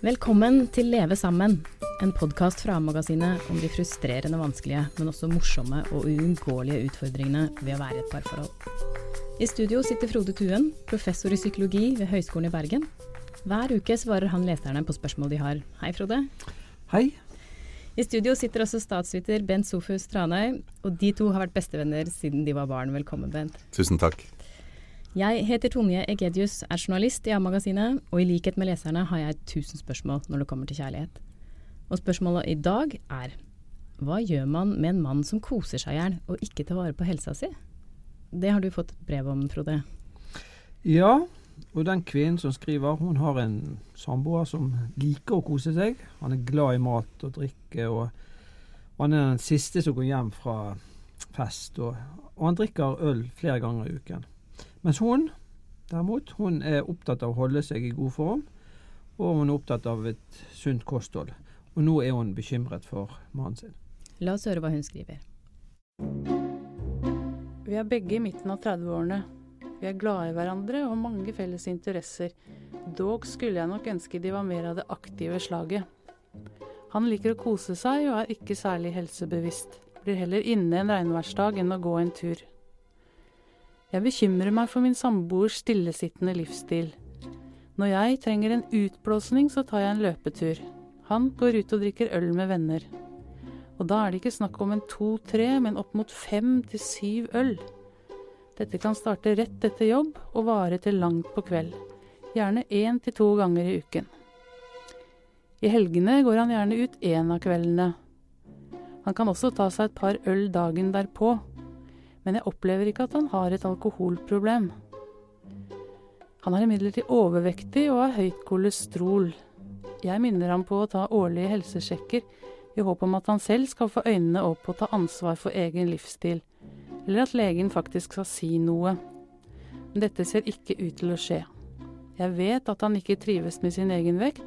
Velkommen til Leve sammen, en podkast fra A-magasinet om de frustrerende, vanskelige, men også morsomme og uunngåelige utfordringene ved å være i et parforhold. I studio sitter Frode Tuen, professor i psykologi ved Høgskolen i Bergen. Hver uke svarer han leserne på spørsmål de har. Hei, Frode. Hei. I studio sitter også statsviter Bent Sofus Tranøy, og de to har vært bestevenner siden de var barn. Velkommen, Bent. Tusen takk. Jeg heter Tonje Egedius, er journalist i A-magasinet, og i likhet med leserne har jeg tusen spørsmål når det kommer til kjærlighet. Og spørsmålet i dag er hva gjør man med en mann som koser seg i hjel og ikke tar vare på helsa si? Det har du fått brev om, Frode. Ja, og den kvinnen som skriver, hun har en samboer som liker å kose seg. Han er glad i mat og drikke, og, han er den siste som går hjem fra fest. Og, og han drikker øl flere ganger i uken. Mens hun, derimot, hun er opptatt av å holde seg i god form, og hun er opptatt av et sunt kosthold. Og nå er hun bekymret for mannen sin. La oss høre hva hun skriver. Vi er begge i midten av 30-årene. Vi er glade i hverandre og har mange felles interesser. Dog skulle jeg nok ønske de var mer av det aktive slaget. Han liker å kose seg og er ikke særlig helsebevisst. Blir heller inne en regnværsdag enn å gå en tur. Jeg bekymrer meg for min samboers stillesittende livsstil. Når jeg trenger en utblåsning, så tar jeg en løpetur. Han går ut og drikker øl med venner. Og da er det ikke snakk om en to-tre, men opp mot fem til syv øl. Dette kan starte rett etter jobb og vare til langt på kveld. Gjerne én til to ganger i uken. I helgene går han gjerne ut én av kveldene. Han kan også ta seg et par øl dagen derpå, men jeg opplever ikke at han har et alkoholproblem. Han er imidlertid overvektig og har høyt kolesterol. Jeg minner ham på å ta årlige helsesjekker i håp om at han selv skal få øynene opp og ta ansvar for egen livsstil, eller at legen faktisk skal si noe. Men dette ser ikke ut til å skje. Jeg vet at han ikke trives med sin egen vekt,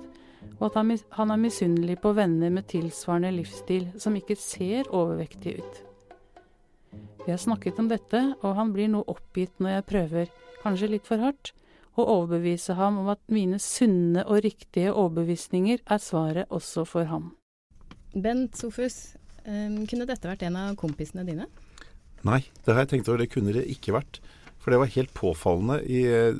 og at han er misunnelig på venner med tilsvarende livsstil som ikke ser overvektige ut. Vi har snakket om dette, og han blir noe oppgitt når jeg prøver, kanskje litt for hardt, å overbevise ham om at mine sunne og riktige overbevisninger er svaret også for ham. Bent Sofus, um, kunne dette vært en av kompisene dine? Nei, det har jeg tenkt over. Det kunne det ikke vært. For det var helt påfallende i uh,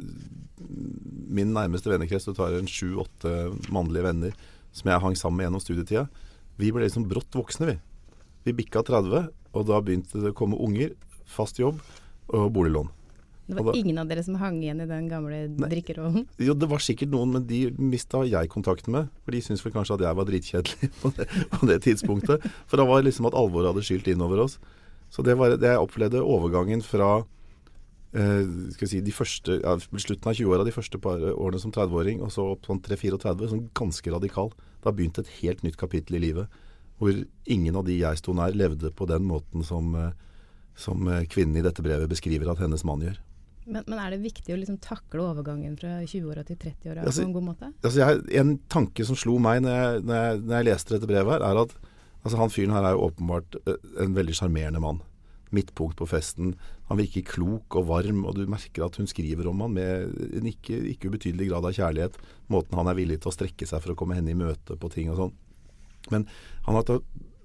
min nærmeste vennekrets. Du tar en sju-åtte mannlige venner som jeg hang sammen med gjennom studietida. Vi ble liksom brått voksne, vi. Vi bikka 30, og da begynte det å komme unger, fast jobb og boliglån. Det var da, ingen av dere som hang igjen i den gamle drikkerollen? Jo, det var sikkert noen, men de mista jeg kontakten med. For de syntes vel kanskje at jeg var dritkjedelig på det, på det tidspunktet. For da var det liksom at alvoret hadde skylt inn over oss. Så det var det jeg opplevde overgangen fra eh, skal si, de første, ja, slutten av 20-åra, de første par årene som 30-åring, og så opp sånn 3-34, sånn ganske radikal. Da begynte et helt nytt kapittel i livet. Hvor ingen av de jeg sto nær, levde på den måten som, eh, som kvinnen i dette brevet beskriver at hennes mann gjør. Men, men, er det viktig å liksom takle overgangen fra 20-åra til 30-åra altså, på en god måte? Altså jeg, en tanke som slo meg når jeg, når jeg, når jeg leste dette brevet, her, er at altså han fyren her er jo åpenbart eh, en veldig sjarmerende mann. Midtpunkt på festen. Han virker klok og varm, og du merker at hun skriver om han med en ikke, ikke ubetydelig grad av kjærlighet. Måten han er villig til å strekke seg for å komme henne i møte på ting og sånn. Men har,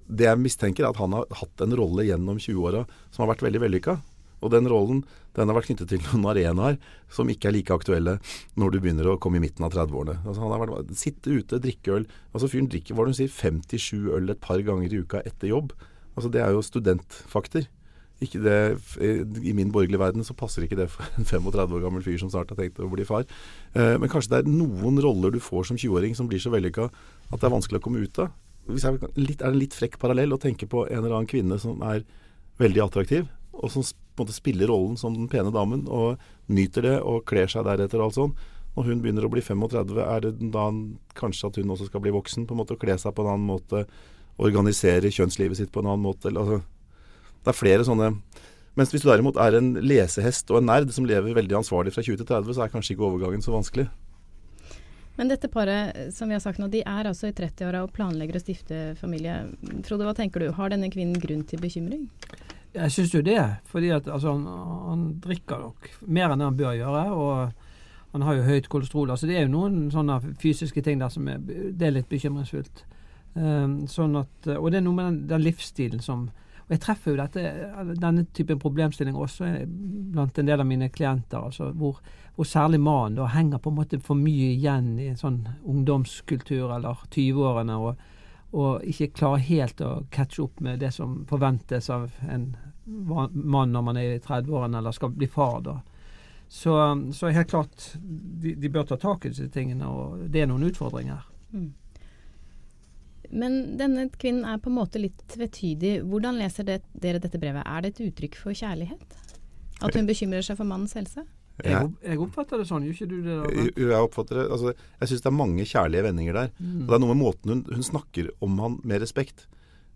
det jeg mistenker, er at han har hatt en rolle gjennom 20-åra som har vært veldig vellykka. Og den rollen den har vært knyttet til noen arenaer som ikke er like aktuelle når du begynner å komme i midten av 30-årene. Altså, han har vært, Sitte ute, drikke øl. Altså Fyren drikker hva du sier, 57 øl et par ganger i uka etter jobb. Altså Det er jo studentfakter. Ikke det, I min borgerlige verden så passer ikke det for en 35 år gammel fyr som snart har tenkt å bli far. Eh, men kanskje det er noen roller du får som 20-åring som blir så vellykka at det er vanskelig å komme ut av. Jeg, litt, er det en litt frekk parallell å tenke på en eller annen kvinne som er veldig attraktiv, og som på en måte spiller rollen som den pene damen, og nyter det og kler seg deretter og alt sånn. Når hun begynner å bli 35, er det da kanskje at hun også skal bli voksen på en måte og kle seg på en annen måte, organisere kjønnslivet sitt på en annen måte. Altså, det er flere sånne Mens hvis du derimot er en lesehest og en nerd som lever veldig ansvarlig fra 20 til 30, så er kanskje ikke overgangen så vanskelig. Men dette paret som vi har sagt nå, de er altså i 30-åra og planlegger å stifte familie. Frode, hva tenker du? Har denne kvinnen grunn til bekymring? Jeg syns jo det. fordi at altså, han, han, drikker nok mer enn han bør gjøre. Og han har jo høyt kolesterol. altså Det er jo noen sånne fysiske ting der som er, det er litt bekymringsfullt. Um, sånn at, og det er noe med den, den livsstilen som og Jeg treffer jo dette, denne typen problemstilling også blant en del av mine klienter. altså Hvor, hvor særlig mannen da henger på en måte for mye igjen i en sånn ungdomskultur eller 20-årene. og og ikke klarer helt å catche opp med det som forventes av en mann når man er i 30-årene eller skal bli far. da. Så, så helt klart, de, de, bør ta tak i disse tingene, og det er noen utfordringer. Mm. Men denne kvinnen er på en måte litt tvetydig. Hvordan leser det, dere dette brevet? Er det et uttrykk for kjærlighet? At hun bekymrer seg for mannens helse? Jeg, jeg, oppfatter det sånn, gjør ikke du det? Da? Jeg oppfatter det, altså, jeg syns det er mange kjærlige vendinger der. Mm. Og Det er noe med måten hun, hun snakker om han med respekt.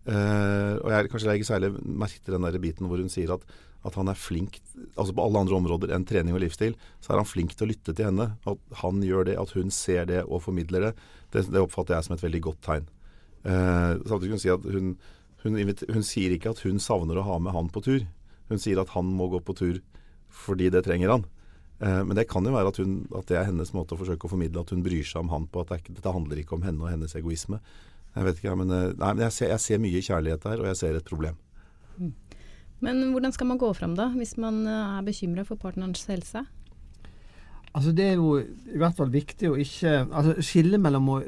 Uh, og jeg kanskje legger særlig merke til den der biten hvor hun sier at, at, han er flink altså på alle andre områder enn trening og livsstil, så er han flink til å lytte til henne. At han gjør det, at hun ser det og formidler det, det, det oppfatter jeg som et veldig godt tegn. Uh, samtidig kan hun si at hun, hun, hun, sier ikke at hun savner å ha med han på tur. Hun sier at han må gå på tur fordi det trenger han. Uh, men det kan jo være at, hun, at, det er hennes måte å forsøke å formidle at hun bryr seg om han på. At det, dette handler ikke om henne og hennes egoisme. Jeg vet ikke, men, eh, nei, men jeg, ser, jeg, ser, mye kjærlighet der, og jeg ser et problem. Mm. Men hvordan skal man gå fram da, hvis man eh, er bekymra for partnerens helse? Altså Det er jo i hvert fall viktig å ikke altså skille mellom å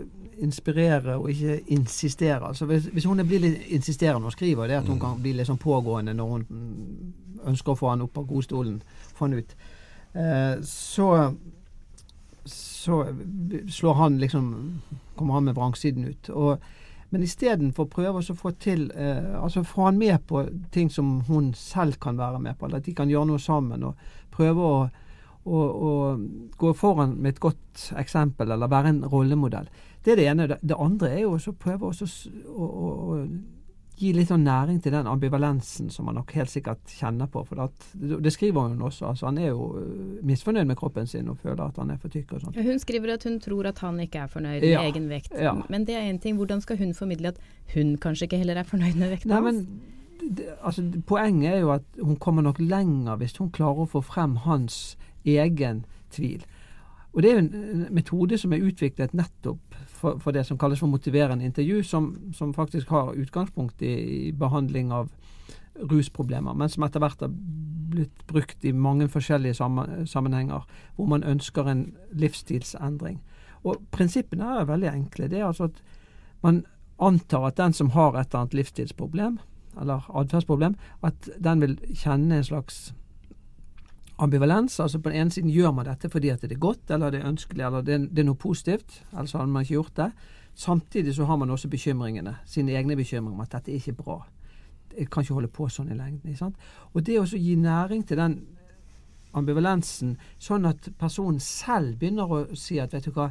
inspirere og ikke insistere. Altså Hvis, hvis hun blir litt insisterende og skriver det er at hun mm. kan bli litt sånn pågående når hun ønsker å få han opp av godstolen, få han ut, eh, så så slår han liksom kommer han med vrangsiden ut. Og, men istedenfor å prøve å få til eh, altså få han med på ting som hun selv kan være med på, eller at de kan gjøre noe sammen. og Prøve å, å, å gå foran med et godt eksempel, eller være en rollemodell. Det er det ene. Det andre er jo å prøve å, å gi litt sånn næring til den ambivalensen som han nok helt sikkert kjenner på. For at, det skriver hun også. altså Han er jo øh, misfornøyd med kroppen sin og føler at han er for tykk. og sånt. Hun skriver at hun tror at han ikke er fornøyd med egen vekt. Ja. Men det er én ting. Hvordan skal hun formidle at hun kanskje ikke heller er fornøyd med vekta hans? Altså, poenget er jo at hun kommer nok lenger hvis hun klarer å få frem hans egen tvil. Og Det er en metode som er utviklet nettopp for, for, det som kalles for motiverende intervju, som, som faktisk har utgangspunkt i, i, behandling av rusproblemer, men som etter hvert har blitt brukt i mange forskjellige sammenhenger, hvor man ønsker en livsstilsendring. Og Prinsippene er veldig enkle. Det er altså at man antar at den som har et eller annet livsstilsproblem, eller atferdsproblem, at den vil kjenne en slags ambivalens. altså På den ene siden gjør man dette fordi at det er godt, eller det er ønskelig, eller det det er noe positivt. Ellers hadde man ikke gjort det. Samtidig så har man også bekymringene, sine egne bekymringer om at dette er ikke bra. Jeg kan ikke holde på sånn i lengden. sant? Og det å gi næring til den ambivalensen, sånn at personen selv begynner å si at vet du hva,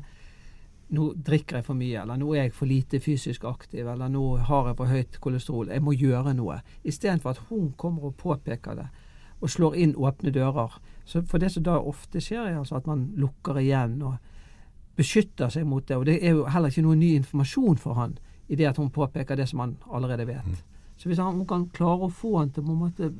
nå drikker jeg for mye, eller nå er jeg for lite fysisk aktiv, eller nå har jeg for høyt kolesterol, jeg må gjøre noe. Istedenfor at hun kommer og påpeker det og slår inn åpne dører. Så For det som da ofte skjer, er altså at man lukker igjen og beskytter seg mot det. Og det er jo heller ikke noe ny informasjon for han i det at hun påpeker det som han allerede vet. Mm. Så hvis han, hun kan klare å få han til å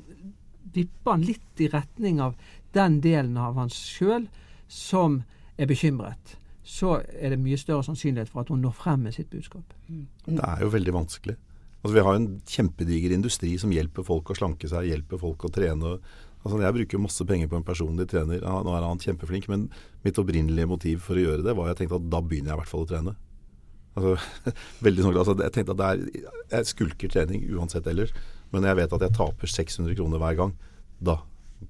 vippe han litt i retning av den delen av hans sjøl som er bekymret, så er det mye større sannsynlighet for at hun når frem med sitt budskap. Mm. Det er jo veldig vanskelig. Altså, vi har en kjempediger industri som hjelper folk å slanke seg, hjelper folk å trene. Altså, jeg bruker masse penger på en personlig trener. Ja, nå er han kjempeflink, men mitt opprinnelige motiv for å gjøre det var jeg tenkte at da begynner jeg i hvert fall å trene. Altså, veldig sånn, altså, jeg tenkte at det er, jeg skulker trening uansett ellers, men jeg vet at jeg taper 600 kroner hver gang. Da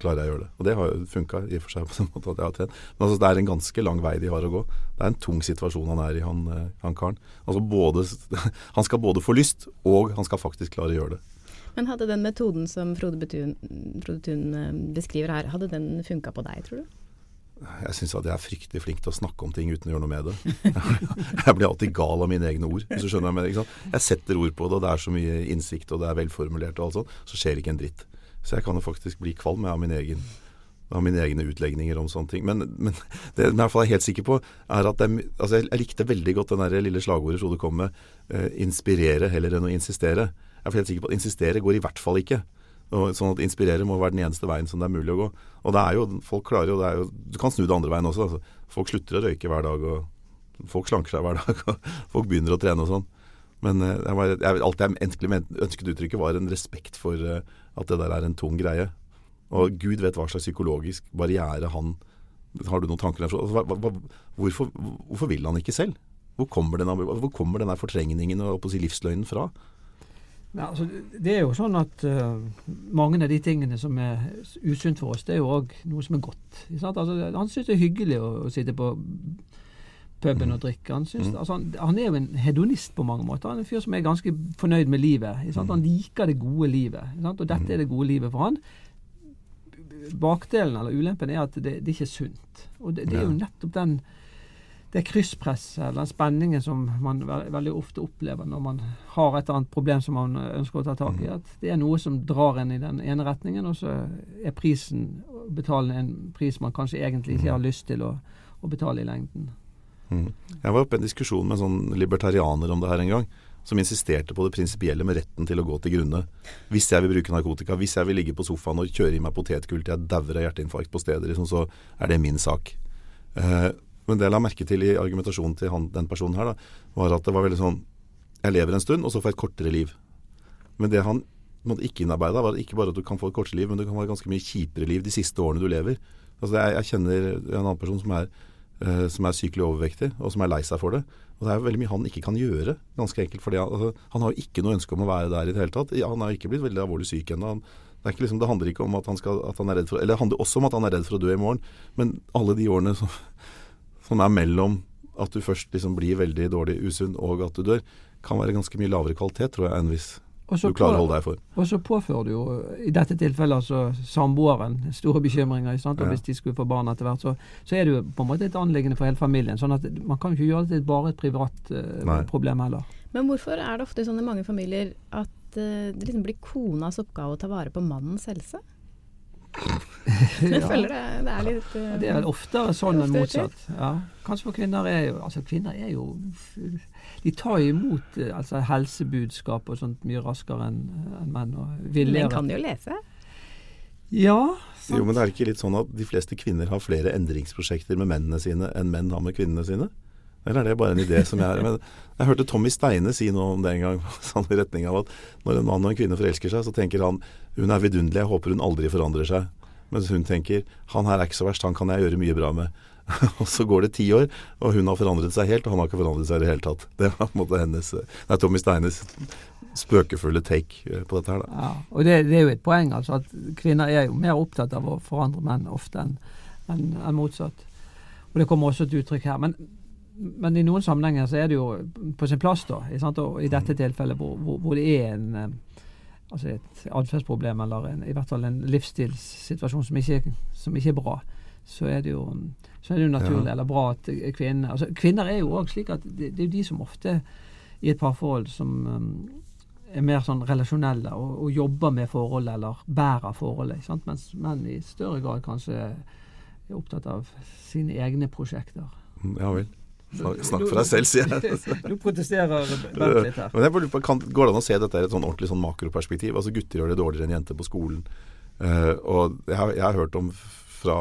klarer jeg å gjøre det. Og det har jo funka i og for seg på den måten at jeg har trent. Men altså, det er en ganske lang vei de har å gå. Det er en tung situasjon han er i, han, eh, han karen. Altså, både, han skal både få lyst, og han skal faktisk klare å gjøre det. Men hadde den metoden som Frode Betun, Frode Thun eh, beskriver her, hadde den funka på deg, tror du? Jeg syns at jeg er fryktelig flink til å snakke om ting uten å gjøre noe med det. Jeg blir alltid gal av mine egne ord, hvis du skjønner hva jeg mener. Jeg setter ord på det, og det er så mye innsikt, og det er velformulert og alt sånt, så skjer ikke en dritt. Så jeg kan jo faktisk bli kvalm av egen av mine egne utlegninger om sånne ting. Men, men det jeg er helt sikker på, er at det, altså jeg, jeg, likte veldig godt den der lille slagordet Frode kom med. Eh, inspirere heller enn å insistere. Jeg er helt sikker på at insistere går i hvert fall ikke. Og sånn at inspirere må være den eneste veien som det er mulig å gå. Og det er jo, folk klarer jo, det jo Du kan snu det andre veien også. Altså. Folk slutter å røyke hver dag, og folk slanker seg hver dag. Og folk begynner å trene og sånn. Men eh, jeg, var, jeg, alt jeg egentlig ønsket uttrykket, var en respekt for uh, at det der er en tung greie. Og Gud vet hva slags psykologisk barriere han Har du noen tanker derfra? Altså, hvorfor, hvorfor vil han ikke selv? Hvor kommer, denne, hvor kommer denne fortrengningen og si, livsløgnen fra? Ja, altså, det er jo sånn at uh, mange av de tingene som er usunt for oss, det er jo òg noe som er godt. Altså, han syns det er hyggelig å, å sitte på puben og drikke. Han, synes, mm. altså, han, han, er jo en hedonist på mange måter. Han er en fyr som er ganske fornøyd med livet. Mm. Han liker det gode livet. Og dette er det gode livet for han. Bakdelen eller ulempen er at det, det ikke er sunt. Og det, det er jo nettopp den det krysspresset, eller den spenningen som man veldig ofte opplever når man har et eller annet problem som man ønsker å ta tak i. Mm. At det er noe som drar en i den ene retningen, og så er prisen å betale en pris man kanskje egentlig ikke har mm. lyst til å, å betale i lengden. Mm. Jeg var oppe i en diskusjon med en sånn libertarianer om det her en gang. Som insisterte på det prinsipielle med retten til å gå til grunne. Hvis jeg vil bruke narkotika, hvis jeg vil ligge på sofaen og kjøre i meg potetgull til jeg dauer av hjerteinfarkt på stedet, liksom, så er det min sak. Eh, men det jeg la merke til i argumentasjonen til han, den personen her, da, var at det var veldig sånn Jeg lever en stund, og så får jeg et kortere liv. Men det han måtte ikke innarbeida, var ikke bare at du kan få et kortere liv, men du kan et ganske mye kjipere liv de siste årene du lever. Altså jeg, jeg kjenner en annen person som er, uh, som er sykelig overvektig, og som er lei seg for det. Og det er veldig mye han ikke kan gjøre, ganske enkelt. fordi han, altså, han har jo ikke noe ønske om å være der i det hele tatt. Han har ikke blitt veldig alvorlig syk ennå. Det, liksom, det, handler ikke om at han, skal, at han er redd for Eller det handler også om at han er redd for å dø i morgen. Men alle de årene som, som er mellom at du først liksom blir veldig dårlig usunn og at du dør, kan være ganske mye lavere kvalitet, tror jeg, enn hvis du klarer å holde deg for. Og så påfører du jo i dette tilfellet altså samboeren store bekymringer. Sant? Og ja. Hvis de skulle få barn etter hvert, så, så, er det jo på en måte et anliggende for hele familien. sånn at Man kan jo ikke gjøre det til bare et privat uh, problem heller. Men hvorfor er det ofte sånn i mange familier at uh, det liksom blir konas oppgave å ta vare på mannens helse? Jeg føler det, det er litt uh, Det er vel oftere sånn enn motsatt. Ja. Kanskje for kvinner er jo Altså, kvinner er jo De tar jo imot eh, altså, helsebudskap og sånt mye raskere enn en menn. Men kan jo lese? Ja. Sant. Jo, men det er ikke litt sånn at de fleste kvinner har flere endringsprosjekter med mennene sine enn menn har med kvinnene sine? Eller er det bare en idé som jeg har? Men jeg hørte Tommy Steine si noe om det en gang, sånn i retning av at når en mann og en kvinne forelsker seg, så tenker han hun er vidunderlig, jeg håper hun aldri forandrer seg. Mens hun tenker han her er ikke så verst, han kan jeg gjøre mye bra med. og så går det ti år, og hun har forandret seg helt, og han har ikke forandret seg i det hele tatt. Det var på en måte hennes nei, Tommy Steines spøkefulle take eh, på dette her, da. Ja, og det, det, er jo et poeng, altså, at kvinner er jo mer opptatt av å forandre menn ofte enn en, en motsatt. Og det kommer også til uttrykk her. Men men i noen sammenhenger så er det jo på sin plass, da. Og i dette tilfellet hvor, hvor, hvor det er en, eh, altså et atferdsproblem, eller en, i hvert fall en livsstilssituasjon som ikke, som ikke er bra, så er det jo, så er det jo naturlig ja. eller bra at kvinner altså Kvinner er jo òg slik at det, det, er jo de som ofte i et parforhold som um, er mer sånn relasjonelle og, og, jobber med forholdet eller bærer forholdet. Mens menn i større grad kanskje er opptatt av sine egne prosjekter. Ja vel. Snakk for deg selv, sier jeg. Du protesterer Bent litt her. Men jeg kan, går det an å se dette i et sånn ordentlig sånn makroperspektiv? Altså Gutter gjør det dårligere enn jenter på skolen. Uh, og jeg har, jeg har, hørt om fra,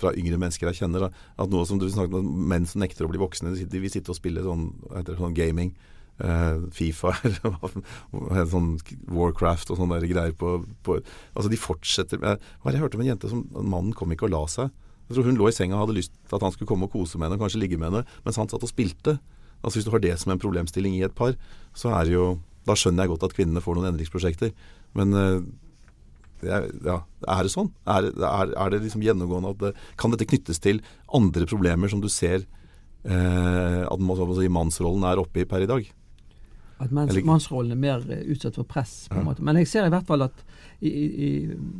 fra, yngre mennesker jeg kjenner, da, at noe som du snakket om, menn som nekter å bli voksne, de vil sitte og spille sånn, det, sånn gaming. Uh, Fifa eller sånn Warcraft og sånne greier på, på, Altså, de fortsetter med Hva jeg hørte om en jente som Mannen kom ikke og la seg. Jeg tror hun lå i senga og hadde lyst til at han skulle komme og kose med henne og kanskje ligge med henne, mens han satt og spilte. Altså Hvis du har det som en problemstilling i et par, så er det jo Da skjønner jeg godt at kvinnene får noen endringsprosjekter. Men uh, ja, er det sånn? Er, er, er, det liksom gjennomgående at det, Kan dette knyttes til andre problemer som du ser eh, at si, mannsrollen er oppe i per i dag? At mens, mannsrollen er mer uh, utsatt for press, på en ja. måte. Men jeg ser i hvert fall at i, i,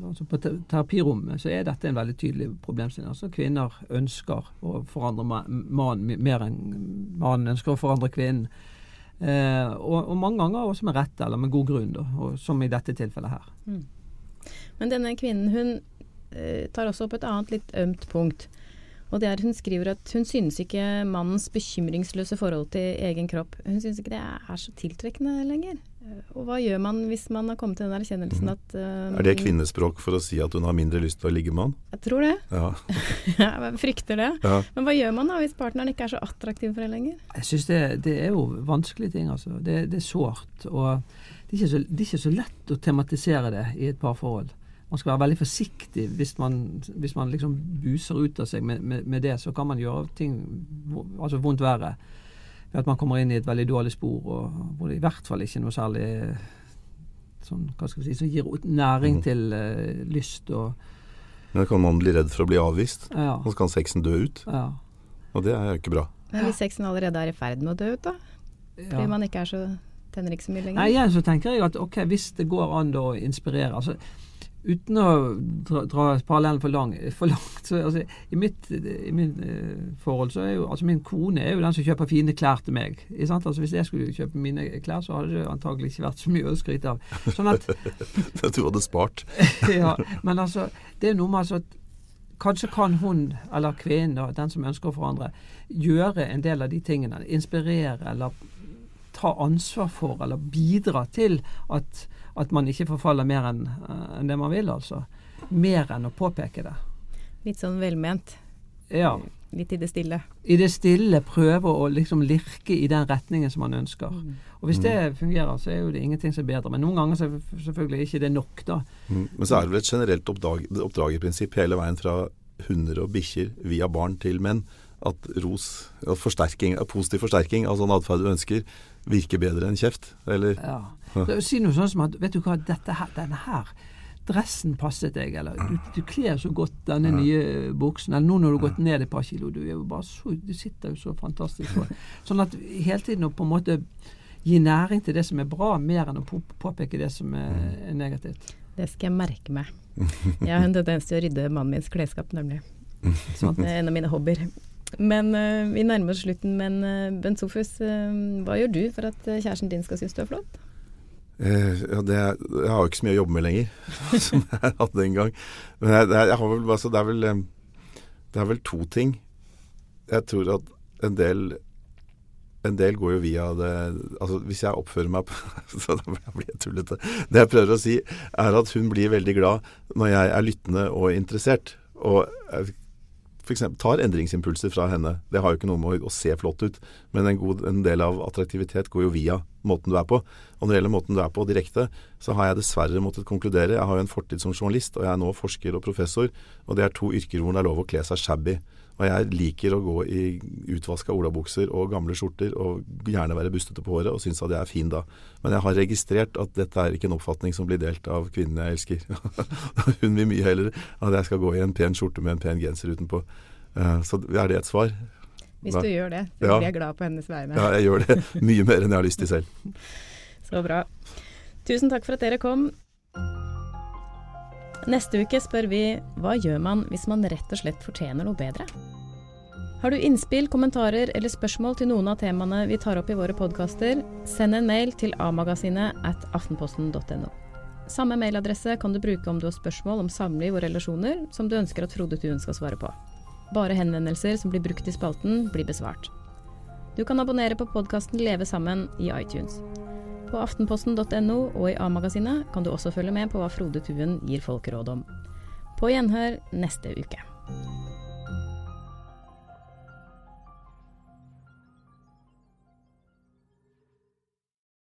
altså på terapirommet så er dette en veldig tydelig problemstilling. Altså Kvinner ønsker å forandre mannen mer enn mannen ønsker å forandre kvinnen. Eh, og, og, mange ganger også med rette eller med god grunn, da, og, som i dette tilfellet her. Mm. Men denne kvinnen hun eh, tar også opp et annet litt ømt punkt. Og det er Hun skriver at hun synes ikke mannens bekymringsløse forhold til egen kropp Hun synes ikke det er så tiltrekkende lenger. Og hva gjør man hvis man har kommet til den erkjennelsen Mhm. at uh, Er det kvinnespråk for å si at hun har mindre lyst til å ligge med han? Jeg tror det. Ja. Jeg frykter det. ja. Men hva gjør man da hvis partneren ikke er så attraktiv for en lenger? Jeg synes det, det er jo vanskelige ting, altså. Det, det er sårt. Og det er, ikke så, det er ikke så lett å tematisere det i et parforhold. Man skal være veldig forsiktig hvis man, hvis man liksom buser ut av seg med, med, med det, så kan man gjøre ting altså vondt verre. Ved at man kommer inn i et veldig dårlig spor, og hvor det i hvert fall ikke er noe særlig sånn, hva skal vi si, som gir næring Mhm. til uh, lyst og Men kan man bli redd for å bli avvist? Ja. Og så kan sexen dø ut. ja, Og det er jo ikke bra. Men hvis sexen allerede er i ferd med å dø ut, da? Fordi ja. man ikke er så tenner ikke så mye lenger? Nei, igjen så tenker jeg at ok, hvis det går an da å inspirere altså, Uten å dra, dra parallellen for, lang, for langt så, altså, I mitt i min, uh, forhold så er jo altså Min kone er jo den som kjøper fine klær til meg. Ikke sant? Altså, hvis jeg skulle kjøpe mine klær, så hadde det antagelig ikke vært så mye å skryte av. Sånn at Du hadde spart. ja, Men altså, det er noe med altså at Kanskje kan hun, eller kvinnen, den som ønsker å forandre, gjøre en del av de tingene. Inspirere eller ta ansvar for, eller bidra til at, at man ikke forfaller mer enn en det man vil, altså. Mer enn å påpeke det. Litt sånn velment. Ja. Litt i det stille. I det stille prøve å liksom lirke i den retningen som man ønsker. Og hvis det fungerer, så er jo det ingenting som er bedre. Men noen ganger så er selvfølgelig ikke det nok, da. Mm. Men så er det vel et generelt oppdag, oppdragerprinsipp hele veien fra hunder og bikkjer via barn til menn. At ros, at forsterking, at positiv forsterking av sånn atferd du ønsker, virker bedre enn kjeft. Eller Ja. å si noe sånn som at Vet du hva, dette her, denne her dressen passet deg, eller du, du kler så godt denne nye buksen, eller nå når du har gått ned et par kilo, du er jo bare så Du sitter jo så fantastisk på. Sånn at hele tiden å på en måte gi næring til det som er bra, mer enn å påpeke det som er, er negativt. Det skal jeg merke meg. Jeg har en tendens til å rydde mannen mins klesskap, nemlig. Sånn. Det er en av mine hobbyer. Men uh, vi nærmer oss slutten. Men uh, Bent Sofus, uh, hva gjør du for at eh, kjæresten din skal synes du er flott? Eh, ja, det, jeg har jo ikke så mye å jobbe med lenger, som jeg hadde en gang. Men jeg, jeg har vel, altså, det, er vel, eh, det er vel to ting. Jeg tror at en del en del går jo via det Altså hvis jeg oppfører meg på Så da blir jeg tullete. Det jeg prøver å si, er at hun blir veldig glad når jeg er lyttende og interessert. Og f.eks. tar endringsimpulser fra henne. Det har jo ikke noe med å, å se flott ut, men en, god, en del av attraktivitet går jo via måten du er på. Og når det gjelder måten du er på direkte, så har jeg dessverre måttet konkludere. Jeg har jo en fortid som journalist, og jeg er nå forsker og professor, og det er to yrker hvor det er lov å kle seg shabby. Og jeg liker å gå i utvaska olabukser og gamle skjorter og gjerne være bustete på håret og synes at jeg er fin da. Men jeg har registrert at dette er ikke en oppfatning som blir delt av kvinnen jeg elsker. Hun vil mye heller at jeg skal gå i en pen skjorte med en pen genser utenpå. Eh, Så er det et svar? Hvis du gjør det, så blir jeg glad på hennes vegne. Ja, jeg gjør det mye mer enn jeg har lyst til selv. Så bra. Tusen takk for at dere kom. Neste uke spør vi hva gjør man hvis man rett og slett fortjener noe bedre? Har du innspill, kommentarer eller spørsmål til noen av temaene vi tar opp i våre podkaster, send en mail til amagasinet at aftenposten.no. Samme mailadresse kan du bruke om du har spørsmål om samliv og relasjoner som du ønsker at Frode Tuen skal svare på. Bare henvendelser som blir brukt i spalten, blir besvart. Du kan abonnere på podkasten Leve sammen i iTunes. På aftenposten.no og i A-magasinet kan du også følge med på hva Frode Tuen gir folk råd om. På gjenhør neste uke.